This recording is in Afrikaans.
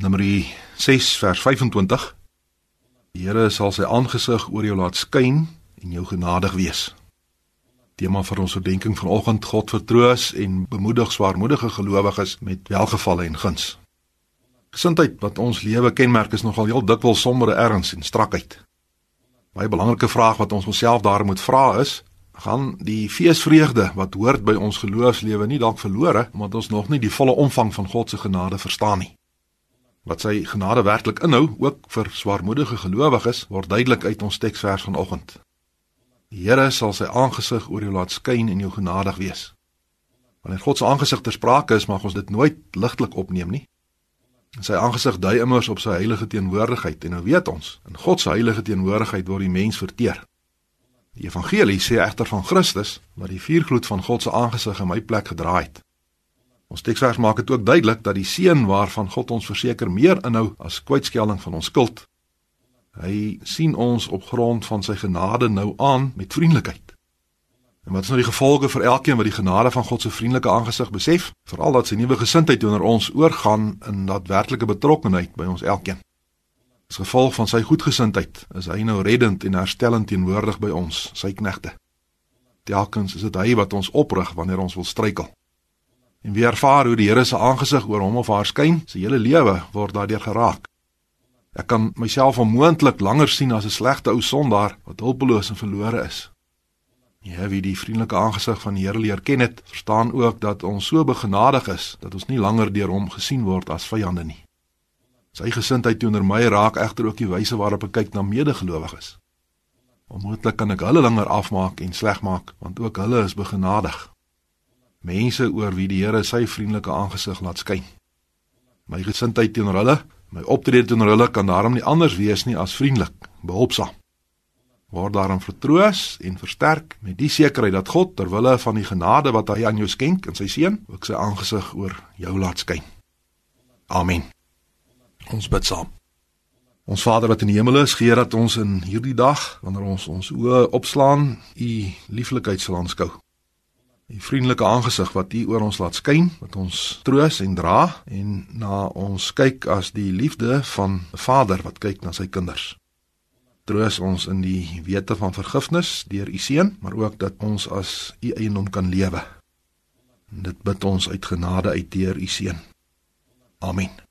Numeri 6 vers 25. Die Here sal sy aangesig oor jou laat skyn en jou genadig wees. Tema vir ons oordeenking vanoggend: God vertroos en bemoedig swaarmoedige gelowiges met welgevalle en guns. Gesindheid wat ons lewe kenmerk is nogal heel dikwels sombere erns en strakheid. Baie belangrike vraag wat ons onsself daar moet vra is: gaan die feesvreugde wat hoort by ons geloofslewe nie dalk verlore omdat ons nog nie die volle omvang van God se genade verstaan nie? Wat sy genade werklik inhou, ook vir swaarmoedige gelowiges, word duidelik uit ons teksvers vanoggend. Die Here sal sy aangesig oor jou laat skyn en jou genadig wees. Wanneer God se aangesig ter sprake is, mag ons dit nooit ligtelik opneem nie. Sy aangesig dui immers op sy heilige teenwoordigheid en nou weet ons, in God se heilige teenwoordigheid word die mens verteer. Die evangelie sê egter van Christus wat die vuurgloed van God se aangesig in my plek gedraai het. Ons teksvers maak dit ook duidelik dat die seën waarvan God ons verseker meer inhou as kwytskelding van ons skuld. Hy sien ons op grond van sy genade nou aan met vriendelikheid. En wat is nou die gevolge vir elkeen wat die genade van God se vriendelike aangesig besef? Veral dat sy nuwe gesindheid teenoor ons oorgaan in daadwerklike betrokkenheid by ons elkeen. As gevolg van sy goedgesindheid is hy nou reddend en herstellend teenwoordig by ons, sy knegte. Telkens is dit hy wat ons oprig wanneer ons wil struikel. En wie ervaar hoe die Here se aangesig oor hom of haar skyn, sy hele lewe word daardeur geraak. Ek kan myself onmoontlik langer sien as 'n slegte ou sondaar wat hulpeloos en verlore is. Ja, wie die vriendelike aangesig van die Here leer ken het, verstaan ook dat ons so begenadig is dat ons nie langer deur hom gesien word as vyande nie. Sy gesindheid teenoor my raak egter ook die wyse waarop ek kyk na medegelowiges. Onmoontlik kan ek hulle langer afmaak en slegmaak, want ook hulle is begenadig mense oor wie die Here sy vriendelike aangesig laat skyn. My gesindheid teenoor hulle, my optrede teenoor hulle kan daarom nie anders wees nie as vriendelik, behulpsaam. Word daarom vertroos en versterk met die sekerheid dat God ter wille van die genade wat hy aan jou skenk in sy seun, ook sy aangesig oor jou laat skyn. Amen. Ons bid saam. Ons Vader wat in die hemel is, gee dat ons in hierdie dag wanneer ons ons oë opslaan, u lieflikheid sal aanskou die vriendelike aangesig wat U oor ons laat skyn, wat ons troos en dra en na ons kyk as die liefde van 'n Vader wat kyk na sy kinders. Troos ons in die wete van vergifnis deur U seun, maar ook dat ons as U eiendom kan lewe. En dit bid ons uit genade uit deur U seun. Amen.